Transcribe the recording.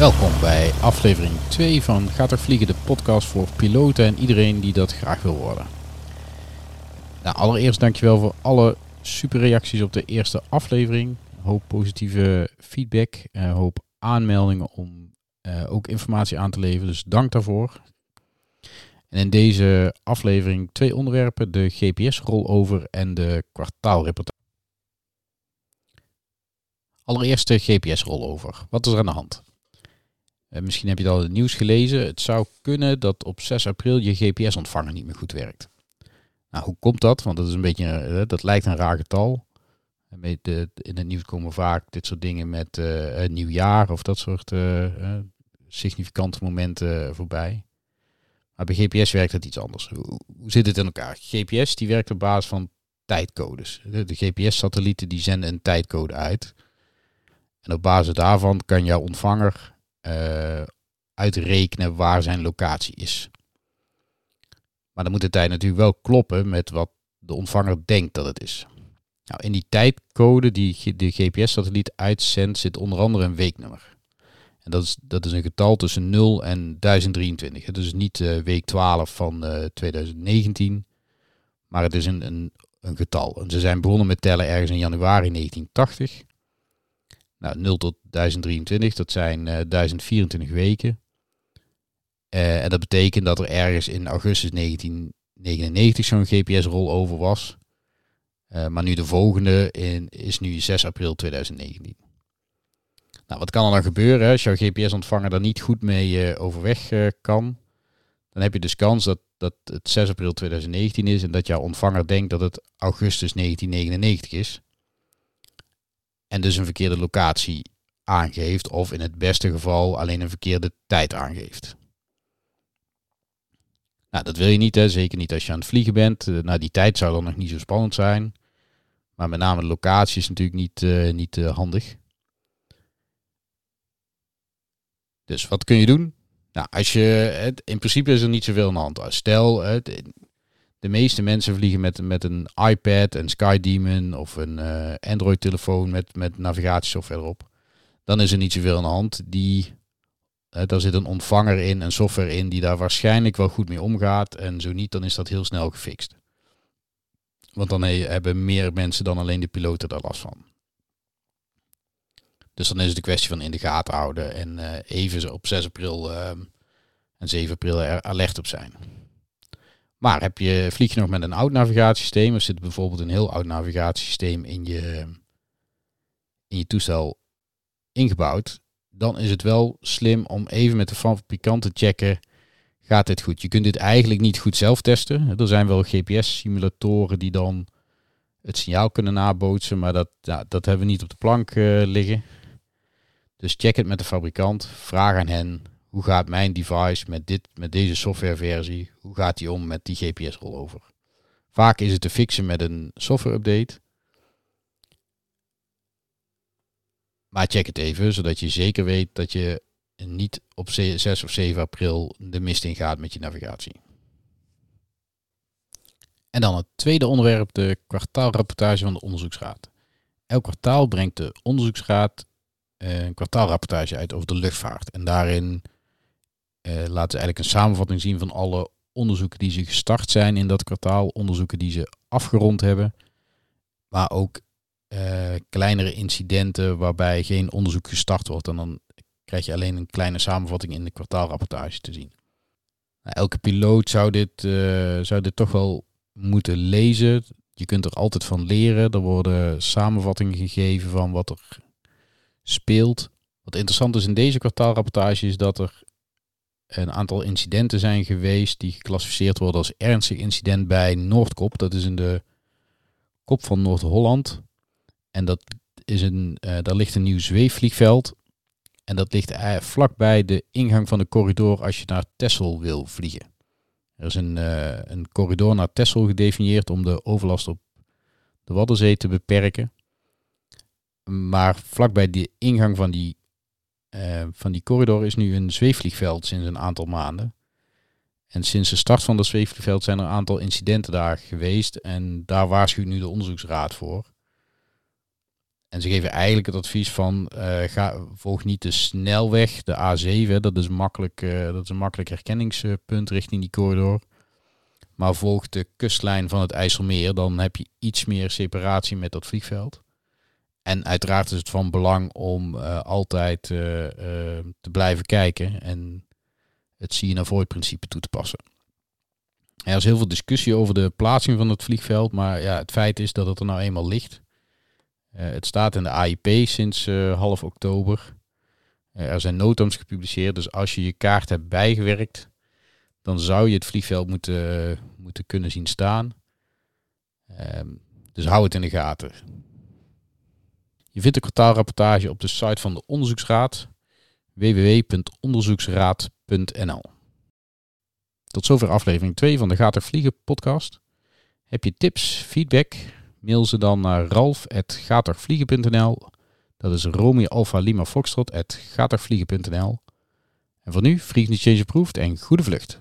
Welkom bij aflevering 2 van Gaat er vliegen, de podcast voor piloten en iedereen die dat graag wil worden. Nou, allereerst dankjewel voor alle super reacties op de eerste aflevering. Hoop positieve feedback, een hoop aanmeldingen om uh, ook informatie aan te leveren, dus dank daarvoor. En in deze aflevering twee onderwerpen, de GPS-rollover en de kwartaalreportage. Allereerst de GPS-rollover. Wat is er aan de hand? Uh, misschien heb je al het nieuws gelezen. Het zou kunnen dat op 6 april je GPS-ontvanger niet meer goed werkt. Nou, hoe komt dat? Want dat is een beetje, uh, dat lijkt een raar getal. In het nieuws komen vaak dit soort dingen met uh, nieuwjaar of dat soort significante momenten voorbij. Maar bij GPS werkt het iets anders. Hoe, hoe, zit het in elkaar? GPS die werkt op basis van tijdcodes. De, de GPS-satellieten die zenden een tijdcode uit. En op basis daarvan kan jouw ontvanger uh, uitrekenen waar zijn locatie is. Maar dan moet de tijd natuurlijk wel kloppen met wat de ontvanger denkt dat het is. Nou, in die tijdcode die de GPS-satelliet uitzendt zit onder andere een weeknummer. En dat is, dat is een getal tussen 0 en 1023. Het is niet uh, week 12 van uh, 2019, maar het is een, een, een getal. Ze zijn begonnen met tellen ergens in januari 1980. Nou, 0 tot 1023, dat zijn uh, 1024 weken. Uh, en dat betekent dat er ergens in augustus 1999 zo'n GPS-rollover was. Uh, maar nu de volgende in, is nu 6 april 2019. Nou, wat kan er dan gebeuren als jouw GPS-ontvanger daar niet goed mee overweg kan? Dan heb je dus kans dat, dat het 6 april 2019 is en dat jouw ontvanger denkt dat het augustus 1999 is en dus een verkeerde locatie aangeeft of in het beste geval alleen een verkeerde tijd aangeeft. Nou, dat wil je niet, hè? zeker niet als je aan het vliegen bent. Uh, nou, die tijd zou dan nog niet zo spannend zijn. Maar met name de locatie is natuurlijk niet, uh, niet uh, handig. Dus wat kun je doen? Nou, als je, in principe is er niet zoveel aan de hand. Stel, de meeste mensen vliegen met, met een iPad, een SkyDemon of een uh, Android-telefoon met, met navigatiesoftware erop. Dan is er niet zoveel aan de hand. Die, uh, daar zit een ontvanger in, een software in die daar waarschijnlijk wel goed mee omgaat. En zo niet, dan is dat heel snel gefixt. Want dan he, hebben meer mensen dan alleen de piloten daar last van. Dus dan is het een kwestie van in de gaten houden en uh, even op 6 april en 7 april er alert op zijn. Maar heb je, vlieg je nog met een oud navigatiesysteem, of zit bijvoorbeeld een heel oud navigatiesysteem in je, in je toestel ingebouwd, dan is het wel slim om even met de fabrikant te checken, gaat dit goed? Je kunt dit eigenlijk niet goed zelf testen. Er zijn wel GPS-simulatoren die dan het signaal kunnen nabootsen, maar dat, dat hebben we niet op de plank uh, liggen. Dus check het met de fabrikant, vraag aan hen hoe gaat mijn device met, dit, met deze softwareversie, hoe gaat die om met die GPS rollover? Vaak is het te fixen met een software update. Maar check het even, zodat je zeker weet dat je niet op 6 of 7 april de mist in gaat met je navigatie. En dan het tweede onderwerp, de kwartaalrapportage van de onderzoeksraad. Elk kwartaal brengt de onderzoeksraad een kwartaalrapportage uit over de luchtvaart. En daarin laten ze eigenlijk een samenvatting zien van alle onderzoeken die ze gestart zijn in dat kwartaal, onderzoeken die ze afgerond hebben, maar ook uh, kleinere incidenten waarbij geen onderzoek gestart wordt. En dan krijg je alleen een kleine samenvatting in de kwartaalrapportage te zien. Nou, elke piloot zou dit, uh, zou dit toch wel moeten lezen. Je kunt er altijd van leren. Er worden samenvattingen gegeven van wat er speelt. Wat interessant is in deze kwartaalrapportage is dat er een aantal incidenten zijn geweest die geclassificeerd worden als ernstig incident bij Noordkop. Dat is in de kop van Noord-Holland. En dat is een, uh, daar ligt een nieuw zweefvliegveld. En dat ligt uh, vlakbij de ingang van de corridor als je naar Texel wil vliegen. Er is een, uh, een corridor naar Texel gedefinieerd om de overlast op de Waddenzee te beperken. Maar vlakbij de ingang van die uh, van die corridor is nu een zweefvliegveld sinds een aantal maanden. En sinds de start van dat zweefvliegveld zijn er een aantal incidenten daar geweest. En daar waarschuwt nu de onderzoeksraad voor. En ze geven eigenlijk het advies van eh, ga, volg niet de snelweg, de A7. Dat is, makkelijk, uh, dat is een makkelijk herkenningspunt richting die corridor. Maar volg de kustlijn van het IJsselmeer. Dan heb je iets meer separatie met dat vliegveld. En uiteraard is het van belang om uh, altijd te blijven kijken en het see and avoid principe toe te passen. Er is heel veel discussie over de plaatsing van het vliegveld, maar ja, het feit is dat het er nou eenmaal ligt. Het staat in de AIP sinds half oktober. Er zijn noodams gepubliceerd, dus als je je kaart hebt bijgewerkt, dan zou je het vliegveld moeten, moeten kunnen zien staan. Ehm, dus hou het in de gaten. Je vindt de kwartaalrapportage op de site van de onderzoeksraad www.onderzoeksraad.nl. Tot zover aflevering 2 van de Gater Vliegen podcast. Heb je tips, feedback? Mail ze dan naar ralf.gatervliegen.nl. Dat is Romeo Alpha Lima Foxtrot En voor nu, frequently change approved en goede vlucht.